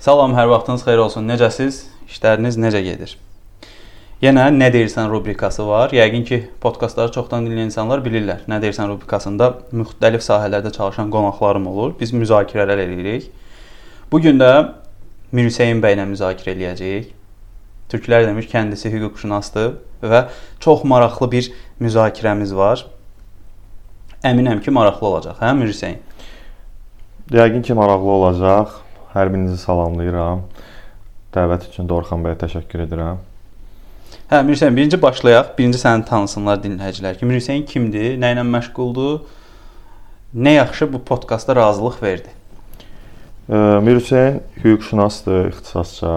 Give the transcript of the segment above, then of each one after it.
Salam, hər vaxtınız xeyir olsun. Necəsiz? İşləriniz necə gedir? Yenə nə deyirsən rubrikası var. Yəqin ki, podkastları çoxdan dinləyən insanlar bilirlər. Nə deyirsən rubrikasında müxtəlif sahələrdə çalışan qonaqlarım olur. Biz müzakirələr edirik. Bu gün də Mir Hüseyn bəylə müzakirə eləyəcəyik. Türklər demiş, kəndisi hüquqşünasdır və çox maraqlı bir müzakirəmiz var. Əminəm ki, maraqlı olacaq, hə Mir Hüseyn? Yəqin ki, maraqlı olacaq. Hər birinizi salamlayıram. Dəvət üçün Dorxan bəyə təşəkkür edirəm. Hə, Mirzəyin, birinci başlayaq. Birinci səni tanısınlar dinləyicilər ki, Mirzəyin kimdir, nə ilə məşğuldur? Nə yaxşı bu podkastda razılıq verdi. Mirzəyin hüquqşünasdır, ixtisasca.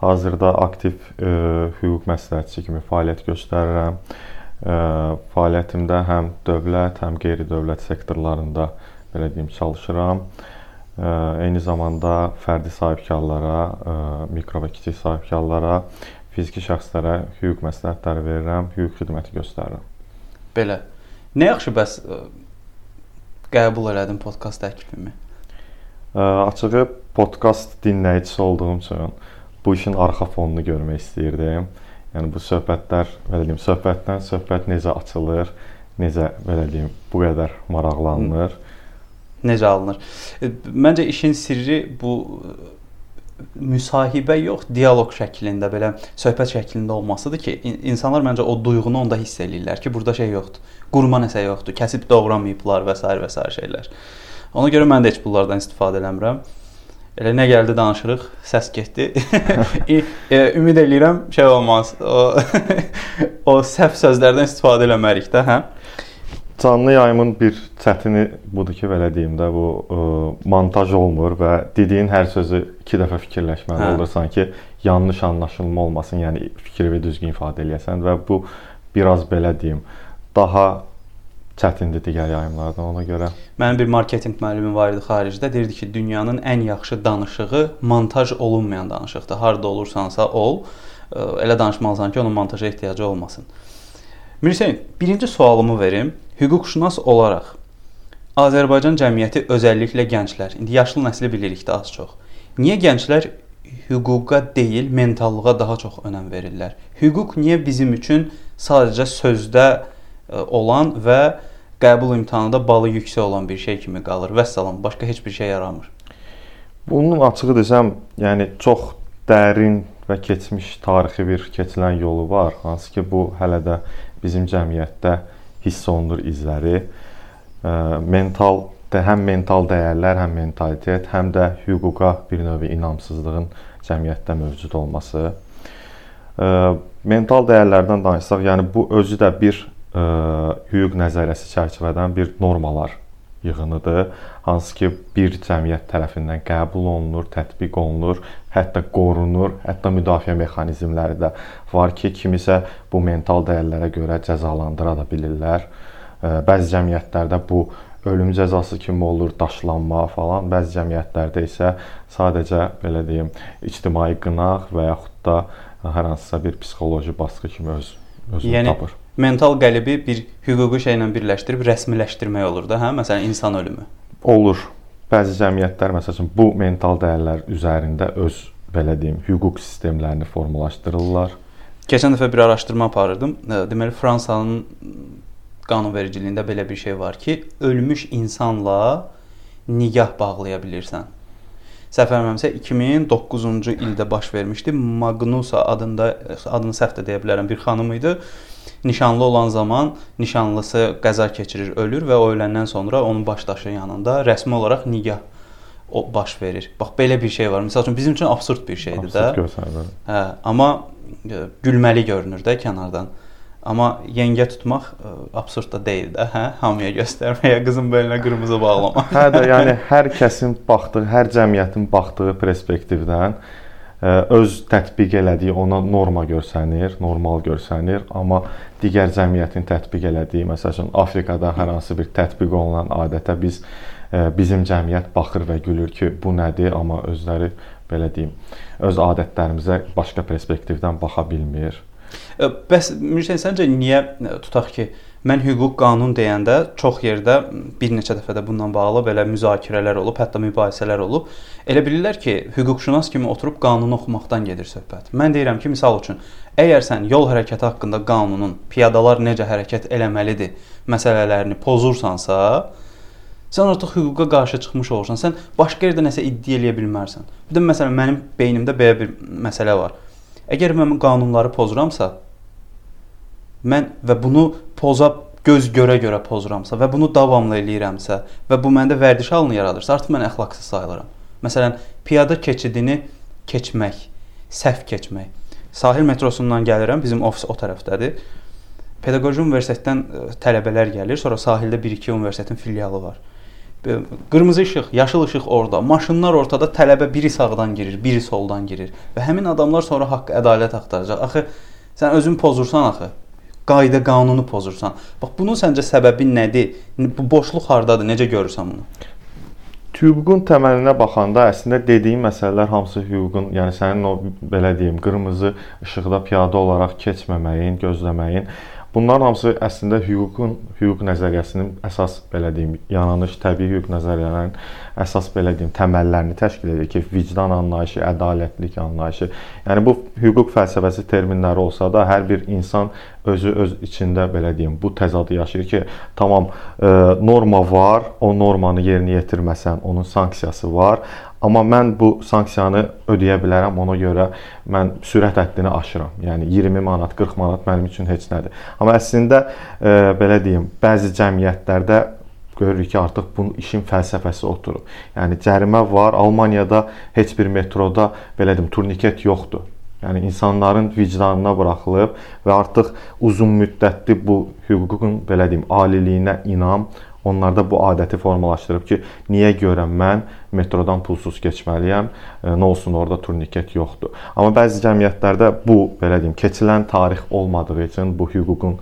Hazırda aktiv ə, hüquq məsləhətçisi kimi fəaliyyət göstərirəm. Ə, fəaliyyətimdə həm dövlət, həm qeyri-dövlət sektorlarında belə deyim çalışıram. Eyni zamanda fərdi sahibkarlara, mikro və kiçik sahibkarlara, fiziki şəxslərə hüquq məsləhətləri verirəm, hüquq xidməti göstərirəm. Belə. Nə yaxşı bəs qəbul elədin podkast təklifimi? Açığı podkast dinləyicisi olduğum üçün bu işin arxa fonunu görmək istəyirdim. Yəni bu söhbətlər, belə deyim, söhbətdən söhbət necə açılır, necə belə deyim, bu qədər maraqlanılır. Necə alınır? E, məncə işin sirri bu e, müsahibə yox, dialoq şəklində belə söhbət şəklində olmasıdır ki, insanlar məncə o duyğunu onda hiss eləyirlər ki, burada şey yoxdur. Qurma nəsə yoxdur, kəsib doğramayıblar və s. və s. şeylər. Ona görə mən də heç bunlardan istifadə eləmirəm. Elə nə gəldi danışırıq, səs getdi. e, ümid eləyirəm şey olmaz. O o səhv sözlərdən istifadə eləmərik də, hə? Canlı yayımın bir çətini budur ki, belə deyim də, bu ə, e, montaj olmur və dediyin hər sözü 2 dəfə fikirləşməli hə. olursan ki, yanlış anlaşılma olmasın, yəni fikri düzgün ifadə eləyəsən və bu biraz belə deyim, daha çətindir digər yayımlardan ona görə. Mənim bir marketinq müəllimim var idi xaricdə, deyirdi ki, dünyanın ən yaxşı danışığı montaj olunmayan danışıqdır. Harda olursansa ol, e, elə danışmalısan ki, onun montaja ehtiyacı olmasın. Mirzəyin, birinci sualımı verim. Hüquqşünas olaraq Azərbaycan cəmiyyəti özəlliklə gənclər, indi yaşlı nəsli bilirik də az çox. Niyə gənclər hüquqa deyil, mentallığa daha çox önəm verirlər? Hüquq niyə bizim üçün sadəcə sözdə e, olan və qəbul imtahanında balı yüksək olan bir şey kimi qalır? Vəssalam, başqa heç bir şey yaramır. Bunun açığı desəm, yəni çox dərin və keçmiş tarixi bir keçilən yolu var, hansı ki bu hələ də bizim cəmiyyətdə hiss olunur izləri. Mental həm mental dəyərlər, həm mentalitet, həm də hüquqa bir növ inamsızlığın cəmiyyətdə mövcud olması. Mental dəyərlərdən danışsaq, yəni bu özü də bir hüquq nəzəriyyəsi çərçivədən bir normalar yığınıdır, hansı ki bir cəmiyyət tərəfindən qəbul olunur, tətbiq olunur, hətta qorunur, hətta müdafiə mexanizmləri də var ki, kimisə bu mental dəyərlərə görə cəzalandıra da bilirlər. Bəzi cəmiyyətlərdə bu ölüm cəzası kimi olur, daşlanma falan. Bəzi cəmiyyətlərdə isə sadəcə belə deyim, ictimai qınaq və yaxud da hər hansısa bir psixoloji baskı kimi öz özünü yəni, tapır mental qəlibi bir hüquqi şeylə birləşdirib rəsmiləşdirmək olur da, hə? Məsələn, insan ölümü. Olur. Bəzi cəmiyyətlər məsələn bu mental dəyərlər üzərində öz belə deyim, hüquq sistemlərini formalaşdırırlar. Keçən dəfə bir araşdırma aparırdım. Deməli Fransanın qanunvericiliyində belə bir şey var ki, ölmüş insanla nigah bağlaya bilirsən. Səhv etmirəmsə 2009-cu ildə baş vermişdi. Magnusa adında adını səhv də deyə bilərəm bir xanım idi nişanlı olan zaman nişanlısı qəza keçirir, ölür və o öləndən sonra onun başdaşı yanında rəsmi olaraq nigah o baş verir. Bax belə bir şey var. Məsəl üçün bizim üçün absurd bir şeydir absurd də. Görsənir. Hə, amma e, gülməli görünür də kənardan. Amma yengə tutmaq ə, e, absurd da deyil də, hə? Hamıya göstərməyə, qızın belinə qırmızı bağlamaq. hə də, yəni hər kəsin baxdığı, hər cəmiyyətin baxdığı perspektivdən öz tətbiq elədiyi ona norma görsənir, normal görsənir, amma digər cəmiyyətin tətbiq elədiyi, məsələn, Afrikada hər hansı bir tətbiq olunan adətə biz bizim cəmiyyət baxır və gülür ki, bu nədir, amma özləri belə deyim, öz adətlərimizə başqa perspektivdən baxa bilmir. Bəs Mürşən səncə niyə tutaq ki, Mən hüquq qanun deyəndə çox yerdə bir neçə dəfə də bununla bağlı belə müzakirələr olub, hətta mübahisələr olub. Elə bilirlər ki, hüquqşünas kimi oturub qanunu oxumaqdan gedir söhbət. Mən deyirəm ki, misal üçün, əgər sən yol hərəkəti haqqında qanunun piyadalar necə hərəkət eləməlidir məsələlərini pozursansa, sən artıq hüquqa qarşı çıxmış olursan. Sən başqa yerdə nəsə iddia eləyə bilmərsən. Bir də məsələn mənim beynimdə belə bir məsələ var. Əgər mən qanunları pozuramsa, mən və bunu poza göz görə-görə pozuramsa və bunu davamlı eləyirəmsə və bu məndə vərdiş halını yaradırsa, artıq mən əxlaqsız sayılıram. Məsələn, piyada keçidini keçmək, səhv keçmək. Sahil metrosundan gəlirəm, bizim ofis o tərəfdədir. Pedaqoji universitetdən e, tələbələr gəlir, sonra sahildə 1-2 universitetin filialı var. Qırmızı işıq, yaşıl işıq orada, maşınlar ortada, tələbə biri sağdan girir, biri soldan girir və həmin adamlar sonra haqq, ədalət axtaracaq. Axı sən özün pozursan axı qayda qanunu pozursan. Bax bunun səncə səbəbi nədir? Bu boşluq hardadır? Necə görürsən bunu? Hüququn təməlinə baxanda əslində dediyim məsələlər hamısı hüququn, yəni sənin o belə deyim, qırmızı işıqda piyada olaraq keçməməyin, gözləməyin Bunların hamısı əslində hüququn, hüquq nəzəriyyəsinin əsas belə deyim, yaranış təbii hüquq nəzəriyyələrinin əsas belə deyim, təməllərini təşkil edir ki, vicdan anlayışı, ədalətlilik anlayışı. Yəni bu hüquq fəlsəfəsi terminləri olsa da hər bir insan özü öz içində belə deyim, bu təzadı yaşayır ki, tamam e, norma var, o normanı yerinə yetirməsən, onun sanksiyası var, Amma mən bu sanksiyanı ödəyə bilərəm. Ona görə mən sürət həddini aşıram. Yəni 20 manat, 40 manat mənim üçün heç nədir. Amma əslində e, belə deyim, bəzi cəmiyyətlərdə görürük ki, artıq bunun işin fəlsəfəsi oturub. Yəni cərimə var. Almaniyada heç bir metroda belə deyim, turniket yoxdur. Yəni insanların vicdanına buraxılıb və artıq uzun müddətli bu hüququn belə deyim, aliliyinə inam onlarda bu adəti formalaşdırıb ki, niyə görə mən metrodan pulsuz keçməliyəm, e, nə olsun orada turniket yoxdur. Amma bəzi cəmiyyətlərdə bu belə deyim, keçilən tarix olmadığı üçün bu hüququn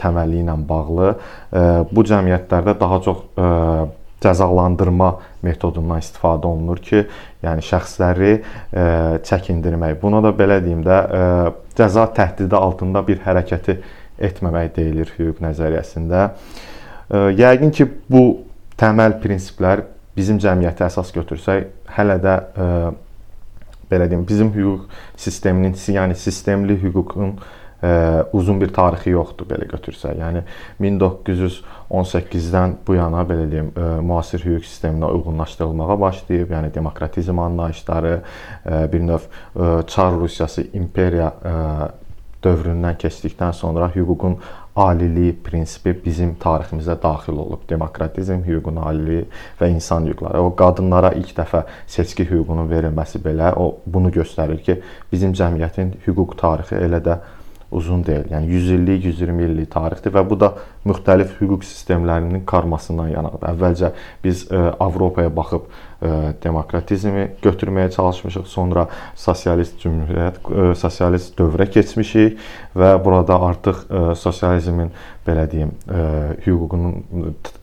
təməli ilə bağlı e, bu cəmiyyətlərdə daha çox e, cəzalandırma metodundan istifadə olunur ki, yəni şəxsləri e, çəkindirmək. Buna da belə deyim də, e, cəza təhdidi altında bir hərəkəti etməmək deyilir hüquq nəzəriyyəsində. E, Yəqin ki, bu təməl prinsiplər bizim cəmiyyətə əsas götürsək, hələ də ə, belə deyim, bizim hüquq sisteminin, yəni sistemli hüququn ə, uzun bir tarixi yoxdur belə götürsək. Yəni 1918-dən bu yana belə deyim, ə, müasir hüquq sisteminə uyğunlaşdırılmağa başlayıb, yəni demokratizm anlayışları, ə, bir növ ə, Çar Rusiyası imperiya ə, dövründən keçdikdən sonra hüququn aliliyi prinsipi bizim tariximizə daxil olub. Demokratizm, hüququn aliliyi və insan hüquqları. O qadınlara ilk dəfə seçki hüququnun verilməsi belə o bunu göstərir ki, bizim cəmiyyətin hüquq tarixi elə də uzun deyil. Yəni 100 illik, 120 illik tarixdir və bu da müxtəlif hüquq sistemlərinin karmasından yanıqdır. Əvvəlcə biz ə, e, Avropaya baxıb ə, e, demokratizmi götürməyə çalışmışıq, sonra sosialist cümhuriyyət, ə, e, sosialist dövrə keçmişik və burada artıq ə, sosializmin belə deyim, ə, hüququnun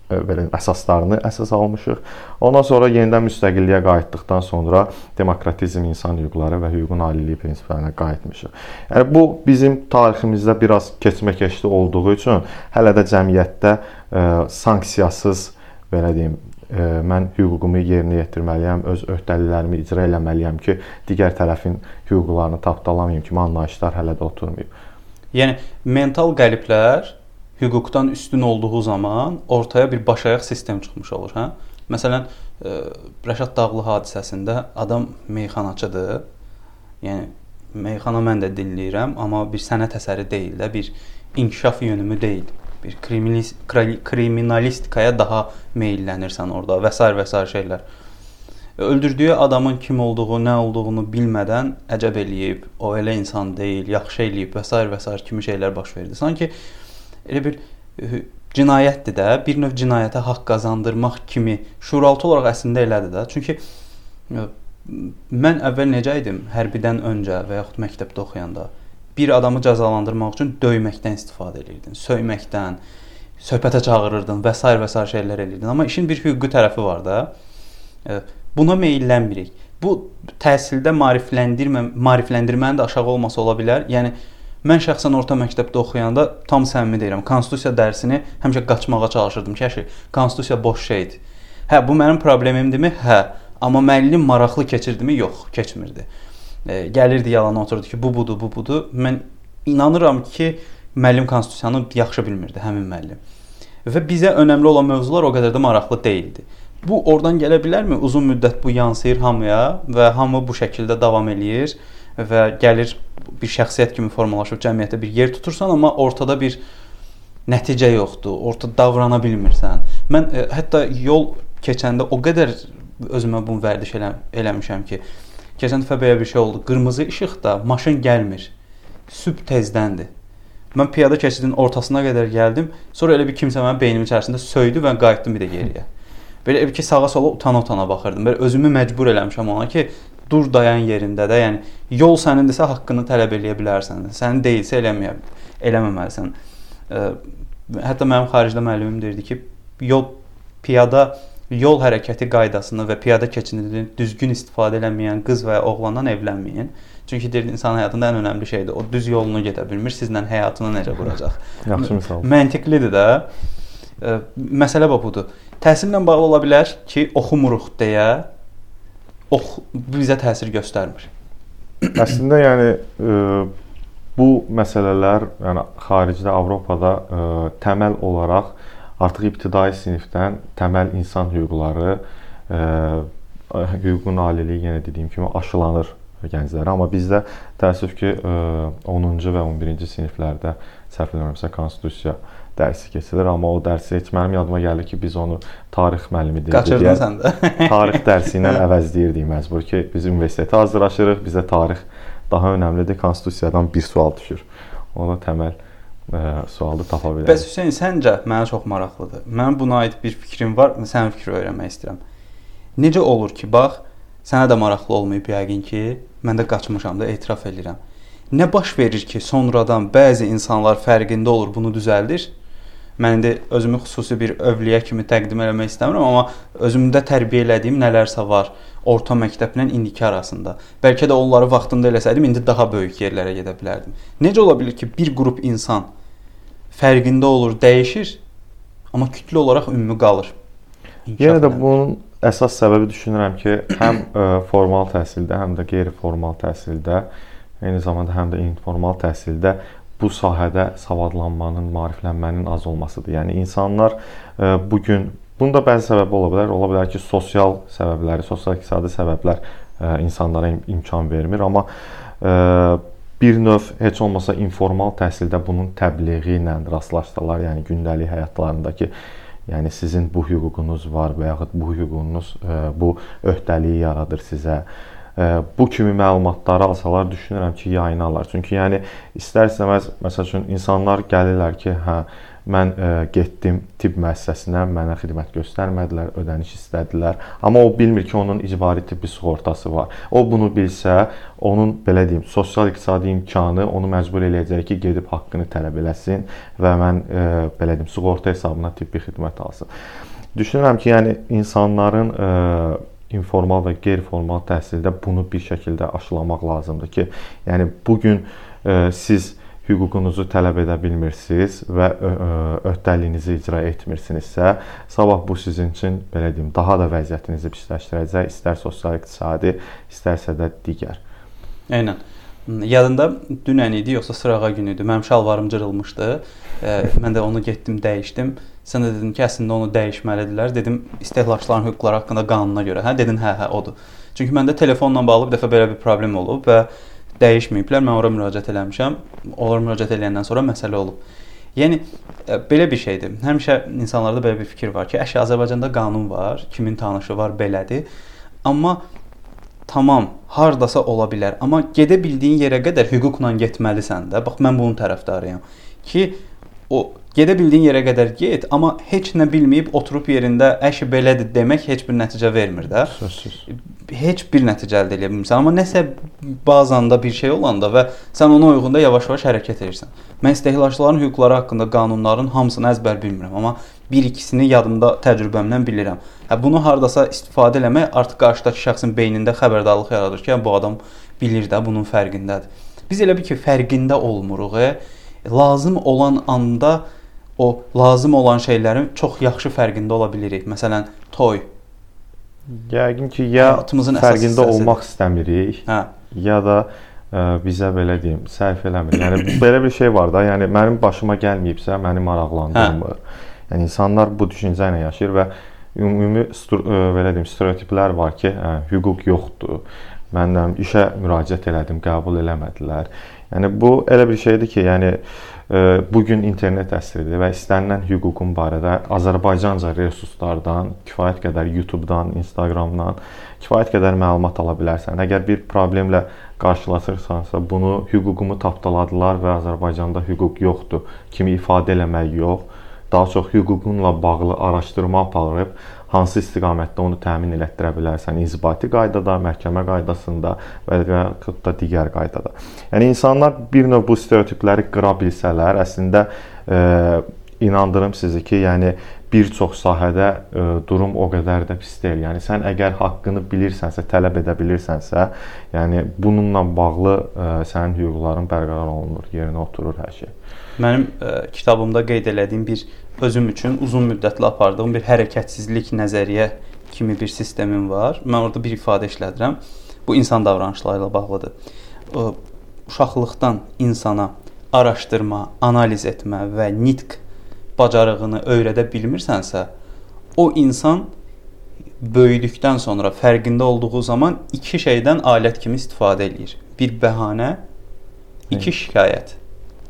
belə əsaslarını əsas almışıq. Ondan sonra yenidən müstəqilliyə qayıtdıqdan sonra demokratizm, insan hüquqları və hüququn aliliyi prinsiplərinə qayıtmışıq. Yəni bu bizim tariximizdə biraz keçməkəşli olduğu üçün hələ də cəmiyyətdə ə, sanksiyasız belə deyim, ə, mən hüququmu yerinə yetirməliyəm, öz öhdəliklərimi icra etməliyəm ki, digər tərəfin hüquqlarını tapdalamayım kimi anlayışlar hələ də oturmayıb. Yəni mental qəliblər hüquqdan üstün olduğu zaman ortaya bir başayaq sistem çıxmış olur, hə? Məsələn, ə, e, Rəşad Dağlı hadisəsində adam meyxanaçıdır. Yəni meyxana mən də dinləyirəm, amma bir sənət əsəri deyil də, bir inkişaf yönümü deyil. Bir kriminalist kriminalistikaya daha meylənirsən orada və s. və s. şeylər. Öldürdüyü adamın kim olduğu, nə olduğunu bilmədən əcəb eləyib, o elə insan deyil, yaxşı eləyib və s. və s. kimi şeylər baş verdi. Sanki elə bir e, cinayətdir də, bir növ cinayətə haqq qazandırmaq kimi şuuraltı olaraq əslində elədir də. Çünki e, mən əvvəl necə idim hərbidən öncə və yaxud məktəbdə oxuyanda bir adamı cəzalandırmaq üçün döyməkdən istifadə edirdin, söyməkdən, söhbətə çağırırdın və s. və s. şeylər edirdin. Amma işin bir hüquqi tərəfi var da. E, buna meylənmirik. Bu təhsildə maarifləndirmə, maarifləndirmənin də aşağı olması ola bilər. Yəni Mən şəxsən orta məktəbdə oxuyanda tam səmimi deyirəm, konstitusiya dərsini həmişə qaçmağa çalışırdım ki, əşi, konstitusiya boş şeydir. Hə, bu mənim problemimdimi? Hə, amma müəllim maraqlı keçirdimi? Yox, keçmirdi. E, gəlirdi yalana oturdu ki, bu budur, bu budur. Mən inanıram ki, müəllim konstitusiyanı yaxşı bilmirdi həmin müəllim. Və bizə önəmli olan mövzular o qədər də maraqlı deyildi. Bu oradan gələ bilərmi? Uzun müddət bu yansıyır hamıya və hamı bu şəkildə davam eləyir və gəlir bir şəxsiyyət kimi formalaşıb cəmiyyətdə bir yer tutursan, amma ortada bir nəticə yoxdur. Ortada davrana bilmirsən. Mən ə, e, hətta yol keçəndə o qədər özümə bunu vərdiş elə, eləmişəm ki, keçən dəfə belə bir şey oldu. Qırmızı işıqda maşın gəlmir. Sübh tezdəndir. Mən piyada keçidin ortasına qədər gəldim. Sonra elə bir kimsə mənim beynimin içərisində söydü və qayıtdım bir də geriyə. Belə bir ki, sağa-sola utana-utana baxırdım. Belə özümü məcbur eləmişəm ona ki, dur dayan yerində də. Yəni yol sənindirsə haqqını tələb eləyə bilərsən. Sənin deyilsə eləməyə eləməməlisən. Hətta mənim xaricdə müəllimim deyirdi ki, yol piyada yol hərəkəti qaydasını və piyada keçidini düzgün istifadə eləməyən qız və ya oğlandan evlənməyin. Çünki deyir insan həyatında ən önəmli şeydir. O düz yolunu gedə bilmir, sizlə həyatını necə quracaq. Yaxşı misal. Məntiqlidir də. Ə, məsələ budur. Təhsillə bağlı ola bilər ki, oxumuruq deyə ox bizə təsir göstərmir. Əslində yəni ə, bu məsələlər yəni xaricdə Avropada ə, təməl olaraq artıq ibtidai sinifdən təməl insan hüquqları, ə, hüququn aliliyi yenə dediyim kimi aşılanır gənclərə. Amma bizdə təəssüf ki, 10-cu və 11-ci siniflərdə səhv eləmirəmsə konstitusiya dərsi keçilir, amma o dərsi heç mənim yadıma gəlir ki, biz onu tarix müəllimi deyə Qaçırdın sən də. tarix dərsi ilə əvəzləyirdik məcbur ki, biz universitetə hazırlaşırıq, bizə tarix daha önəmlidir, konstitusiyadan bir sual düşür. Ona təməl ə, sualı tapa bilərik. Bəs Hüseyn, səncə mənə çox maraqlıdır. Mənim buna aid bir fikrim var, sənin fikrini öyrənmək istəyirəm. Necə olur ki, bax, sənə də maraqlı olmayıb yəqin ki, Mən də qaçmışam da etiraf edirəm. Nə baş verir ki, sonradan bəzi insanlar fərqində olur, bunu düzəldir? Mən indi özümü xüsusi bir övliyə kimi təqdim etmək istəmirəm, amma özümdə tərbiyə elədiyim nələrsə var orta məktəblə indiki arasında. Bəlkə də onları vaxtında eləsəydim, indi daha böyük yerlərə gedə bilərdim. Necə ola bilər ki, bir qrup insan fərqində olur, dəyişir, amma kütlə olaraq ümumi qalır? Yenə də bunun əsas səbəbi düşünürəm ki, həm formal təhsildə, həm də qeyri-formal təhsildə, eyni zamanda həm də informal təhsildə bu sahədə savadlanmanın, maariflənmənin az olmasıdır. Yəni insanlar e, bu gün bunda bəzi səbəb ola bilər. Ola bilər ki, sosial səbəbləri, sosial-iqtisadi səbəblər e, insanlara im imkan vermir, amma ə, bir növ heç olmasa informal təhsildə bunun təbliği ilə rastlaşsalar, yəni gündəlik həyatlarındakı Yəni sizin bu hüququnuz var və yaxud bu hüququnuz e, bu öhdəliyi yaradır sizə. Bu kimi məlumatları alsalar düşünürəm ki, yayınarlar. Çünki yəni istər-istəməz məsəl üçün insanlar gəlirlər ki, hə Mən ə, e, getdim tibb müəssisəsinə, mənə xidmət göstərmədilər, ödəniş istədilər. Amma o bilmir ki, onun icbari tibbi sığortası var. O bunu bilsə, onun belə deyim, sosial-iqtisadi imkanı onu məcbur eləyəcək ki, gedib haqqını tələb eləsin və mən ə, e, belə deyim, sığorta hesabına tibbi xidmət alsın. Düşünürəm ki, yəni insanların ə, e, informal və qeyri-formal təhsildə bunu bir şəkildə aşılamaq lazımdır ki, yəni bu gün siz hüququnuzu tələb edə bilmirsiniz və öhdəliyinizi icra etmirsinizsə, sabah bu sizin üçün belə deyim, daha da vəziyyətinizi pisləşdirəcək, istər sosial-iqtisadi, istərsə də digər. Eynən. Yadında dünən idi, yoxsa sırağa günü idi. Mənim şalvarım cırılmışdı. Mən də onu getdim, dəyişdim. Sən də dedin ki, əslində onu dəyişməlidirlər. Dedim, istehlakçıların hüquqları haqqında qanuna görə. Hə, dedin, hə, hə, odur. Çünki məndə telefonla bağlı bir dəfə belə bir problem olub və dəyişməyiblər. Mən ora müraciət eləmişəm. Ora müraciət edəndən sonra məsələ olub. Yəni belə bir şeydir. Həmişə insanlarda belə bir fikir var ki, əşi Azərbaycanda qanun var, kimin tanışı var, belədir. Amma tamam, hardasa ola bilər, amma gedə bildiyin yerə qədər hüquqla getməlisən də. Bax mən bunun tərəfdarıyam ki, o gedə bildiyin yerə qədər get, amma heç nə bilməyib oturub yerində əşi belədir demək heç bir nəticə vermir də. Sözsüz heç bir nəticə əldə edə bilmirsən. Amma nəsə bazanda bir şey olanda və sən ona uyğun da yavaş-yavaş hərəkət edirsən. Mən istehlakçıların hüquqları haqqında qanunların hamısını əzbər bilmirəm, amma bir ikisini yadımda təcrübəmdən bilirəm. Hə bunu hardasa istifadə eləmək artıq qarşıdakı şəxsin beynində xəbərdarlıq yaradır ki, bu adam bilir də bunun fərqindədir. Biz elə bir ki, fərqində olmuruq. E? Lazım olan anda o lazım olan şeylərin çox yaxşı fərqində ola bilirik. Məsələn, toy. Yəqin ki, ya fərqində olmaq istəmirik, hə. ya da ə, bizə belə deyim, sərf eləmir. Yəni belə bir şey var da, yəni mənim başıma gəlməyibsə, məni maraqlandırmır. Hə. Yəni insanlar bu düşüncə ilə yaşayır və ümumi belə deyim, stereotiplər var ki, hə, hüquq yoxdur. Məndən işə müraciət elədim, qəbul eləmədilər. Yəni bu elə bir şeydir ki, yəni bu gün internet əsridir və istənilən hüququn barədə Azərbaycanca resurslardan, kifayət qədər YouTube-dan, Instagram-dan kifayət qədər məlumat ala bilərsən. Əgər bir problemlə qarşılaşırsansa, bunu hüququmu tapdaladılar və Azərbaycanda hüquq yoxdur kimi ifadə eləmək yox, daha çox hüququnla bağlı araşdırma aparıb hansı istiqamətdə onu təmin elətdirə bilərsən, inzibati qaydada, məhkəmə qaydasında və yaxud da digər qaydada. Yəni insanlar bir növ bu stereotipləri qıra bilsələr, əslində e, inandırım sizi ki, yəni bir çox sahədə ə, e, durum o qədər də pis deyil. Yəni sən əgər haqqını bilirsənsə, tələb edə bilirsənsə, yəni bununla bağlı ə, e, sənin hüquqların bərqərar olunur, yerinə oturur hər şey. Mənim ə, e, kitabımda qeyd elədiyim bir özüm üçün uzun müddətli apardığım bir hərəkətsizlik nəzəriyyə kimi bir sistemim var. Mən orada bir ifadə işlədirəm. Bu insan davranışları ilə bağlıdır. O, uşaqlıqdan insana araşdırma, analiz etmə və nitq bacarığını öyrədə bilmirsənsə, o insan böyüdükdən sonra fərqində olduğu zaman iki şeydən alət kimi istifadə eləyir. Bir bəhanə, iki şikayət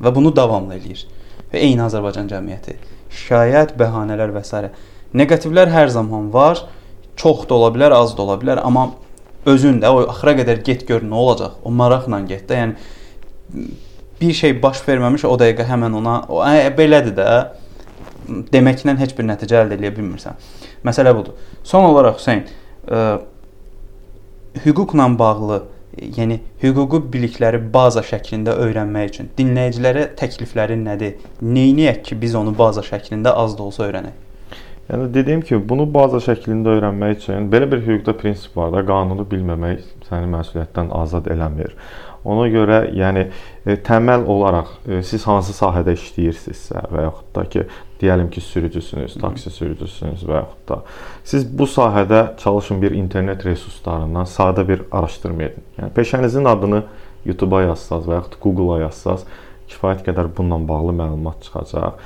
və bunu davamlı eləyir. Və eyni Azərbaycan cəmiyyəti şikayət, bəhanələr və s. Neqativlər hər zaman var. Çox da ola bilər, az da ola bilər, amma özün də o axıra qədər get gör nə olacaq. O maraqla get də. Yəni bir şey baş verməmiş o dəqiqə həmin ona o ə, belədir də deməklə heç bir nəticə əldə edə bilmirsən. Məsələ budur. Son olaraq Hüseyn, ə, hüquqla bağlı yəni hüquqi bilikləri baza şəklində öyrənmək üçün dinləyicilərə təkliflərin nədir? Neyniyək ki, biz onu baza şəklində az da olsa öyrənək? Yəni dediyim kimi, bunu baza şəklində öyrənmək üçün belə bir hüquqda prinsip var da, qanunu bilməmək səni məsuliyyətdən azad eləmir. Ona görə, yəni e, təməl olaraq e, siz hansı sahədə işləyirsinizsə və yaxud da ki, deyəlim ki, sürücüsünüz, taksi sürücüsünüz və yaxud da siz bu sahədə çalışın bir internet resurslarından sadə bir araşdırma edin. Yəni peşənizin adını YouTube-a yazsaz və yaxud Google-a yazsaz kifayət qədər bununla bağlı məlumat çıxacaq.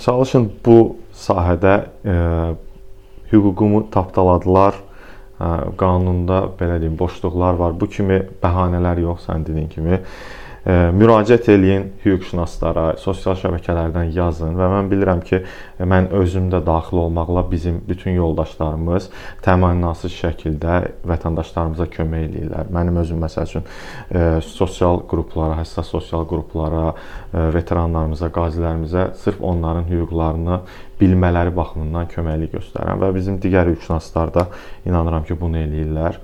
Çalışın bu sahədə e, hüququmu tapdaladılar qanunda belə deyim boşluqlar var. Bu kimi bəhanələr yox, sən dediyin kimi müraciət eləyin hüquqşünaslara, sosial şəbəkələrdən yazın və mən bilirəm ki, mən özüm də daxil olmaqla bizim bütün yoldaşlarımız təmənnasız şəkildə vətəndaşlarımıza kömək eləyirlər. Mənim özüm məsəl üçün sosial qruplara, həssas sosial qruplara, veteranlarımıza, qazilərimizə sırf onların hüquqlarını bilmələri baxımından köməklik göstərirəm və bizim digər hüquqşünaslar da inanıram ki, bunu eləyirlər.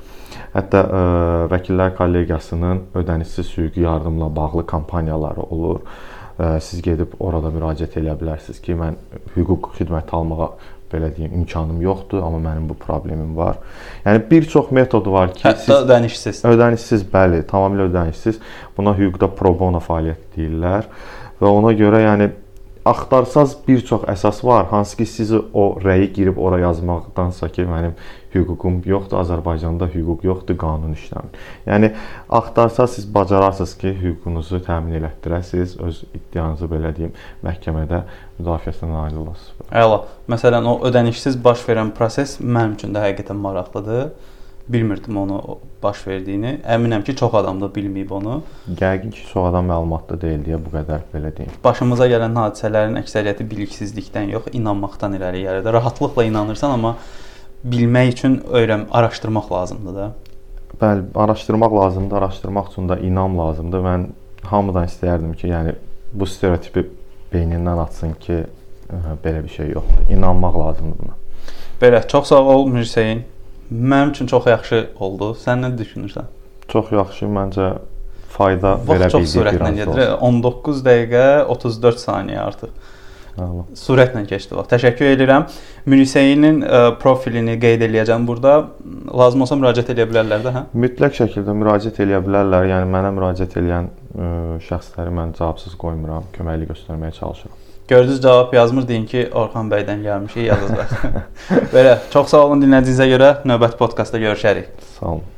Hətta ə, e, vəkillər kollegiyasının ödənişsiz hüquqi yardımla bağlı kampaniyaları olur. Siz gedib orada müraciət edə bilərsiniz ki, mən hüquq xidməti almağa belə deyim, imkanım yoxdur, amma mənim bu problemim var. Yəni bir çox metod var ki, Hətta siz ödənişsiz. Ödənişsiz, bəli, tamamilə ödənişsiz. Buna hüquqda pro bono fəaliyyət deyirlər və ona görə yəni axtarsaz bir çox əsas var, hansı ki sizi o rəyi girib ora yazmaqdansa ki, mənim hüququm yoxdur, Azərbaycanda hüquq yoxdur, qanun işləmir. Yəni axtarsaz siz bacararsınız ki, hüququnuzu təmin elətdirəsiniz, öz iddianızı belə deyim, məhkəmədə müdafiəsinə nail olasınız. Əla. Məsələn, o ödənişsiz baş verən proses mənim üçün də həqiqətən maraqlıdır bilmirdim onu baş verdiyini. Əminəm ki, çox adam da bilməyib onu. Yəqin ki, çox adam məlumatlı deyil deyə bu qədər belə deyim. Başımıza gələn hadisələrin əksəriyyəti biliksizlikdən yox, inanmaqdan irəli gəlir. Rahatlıqla inanırsan, amma bilmək üçün öyrən, araşdırmaq lazımdır da. Bəli, araşdırmaq lazımdır. Araşdırmaq üçün də inam lazımdır. Mən hamıdan istəyərdim ki, yəni bu stereotipi beynindən atsın ki, belə bir şey yoxdur. İnanmaq lazımdır buna. Belə, çox sağ ol Mürsəyin. Mənim üçün çox yaxşı oldu. Sən nə düşünürsən? Çox yaxşı, məncə fayda Vaxt verə bildik çox sürətlə gedir. 19 dəqiqə 34 saniyə artıq. Surətlə keçdi vaxt. Təşəkkür edirəm. Müniseyinin profilini qeyd eləyəcəm burada. Lazım olsa müraciət edə bilərlər də, hə? Mütləq şəkildə müraciət edə bilərlər. Yəni mənə müraciət edən şəxsləri mən cavabsız qoymuram, köməklik göstərməyə çalışıram. Gördünüz cavab yazmır deyin ki, Orxan bəydən gəlmişik yazırlar. Belə, çox sağ olun dinlədiyinizə görə. Növbəti podkastda görüşərik. Sağ olun.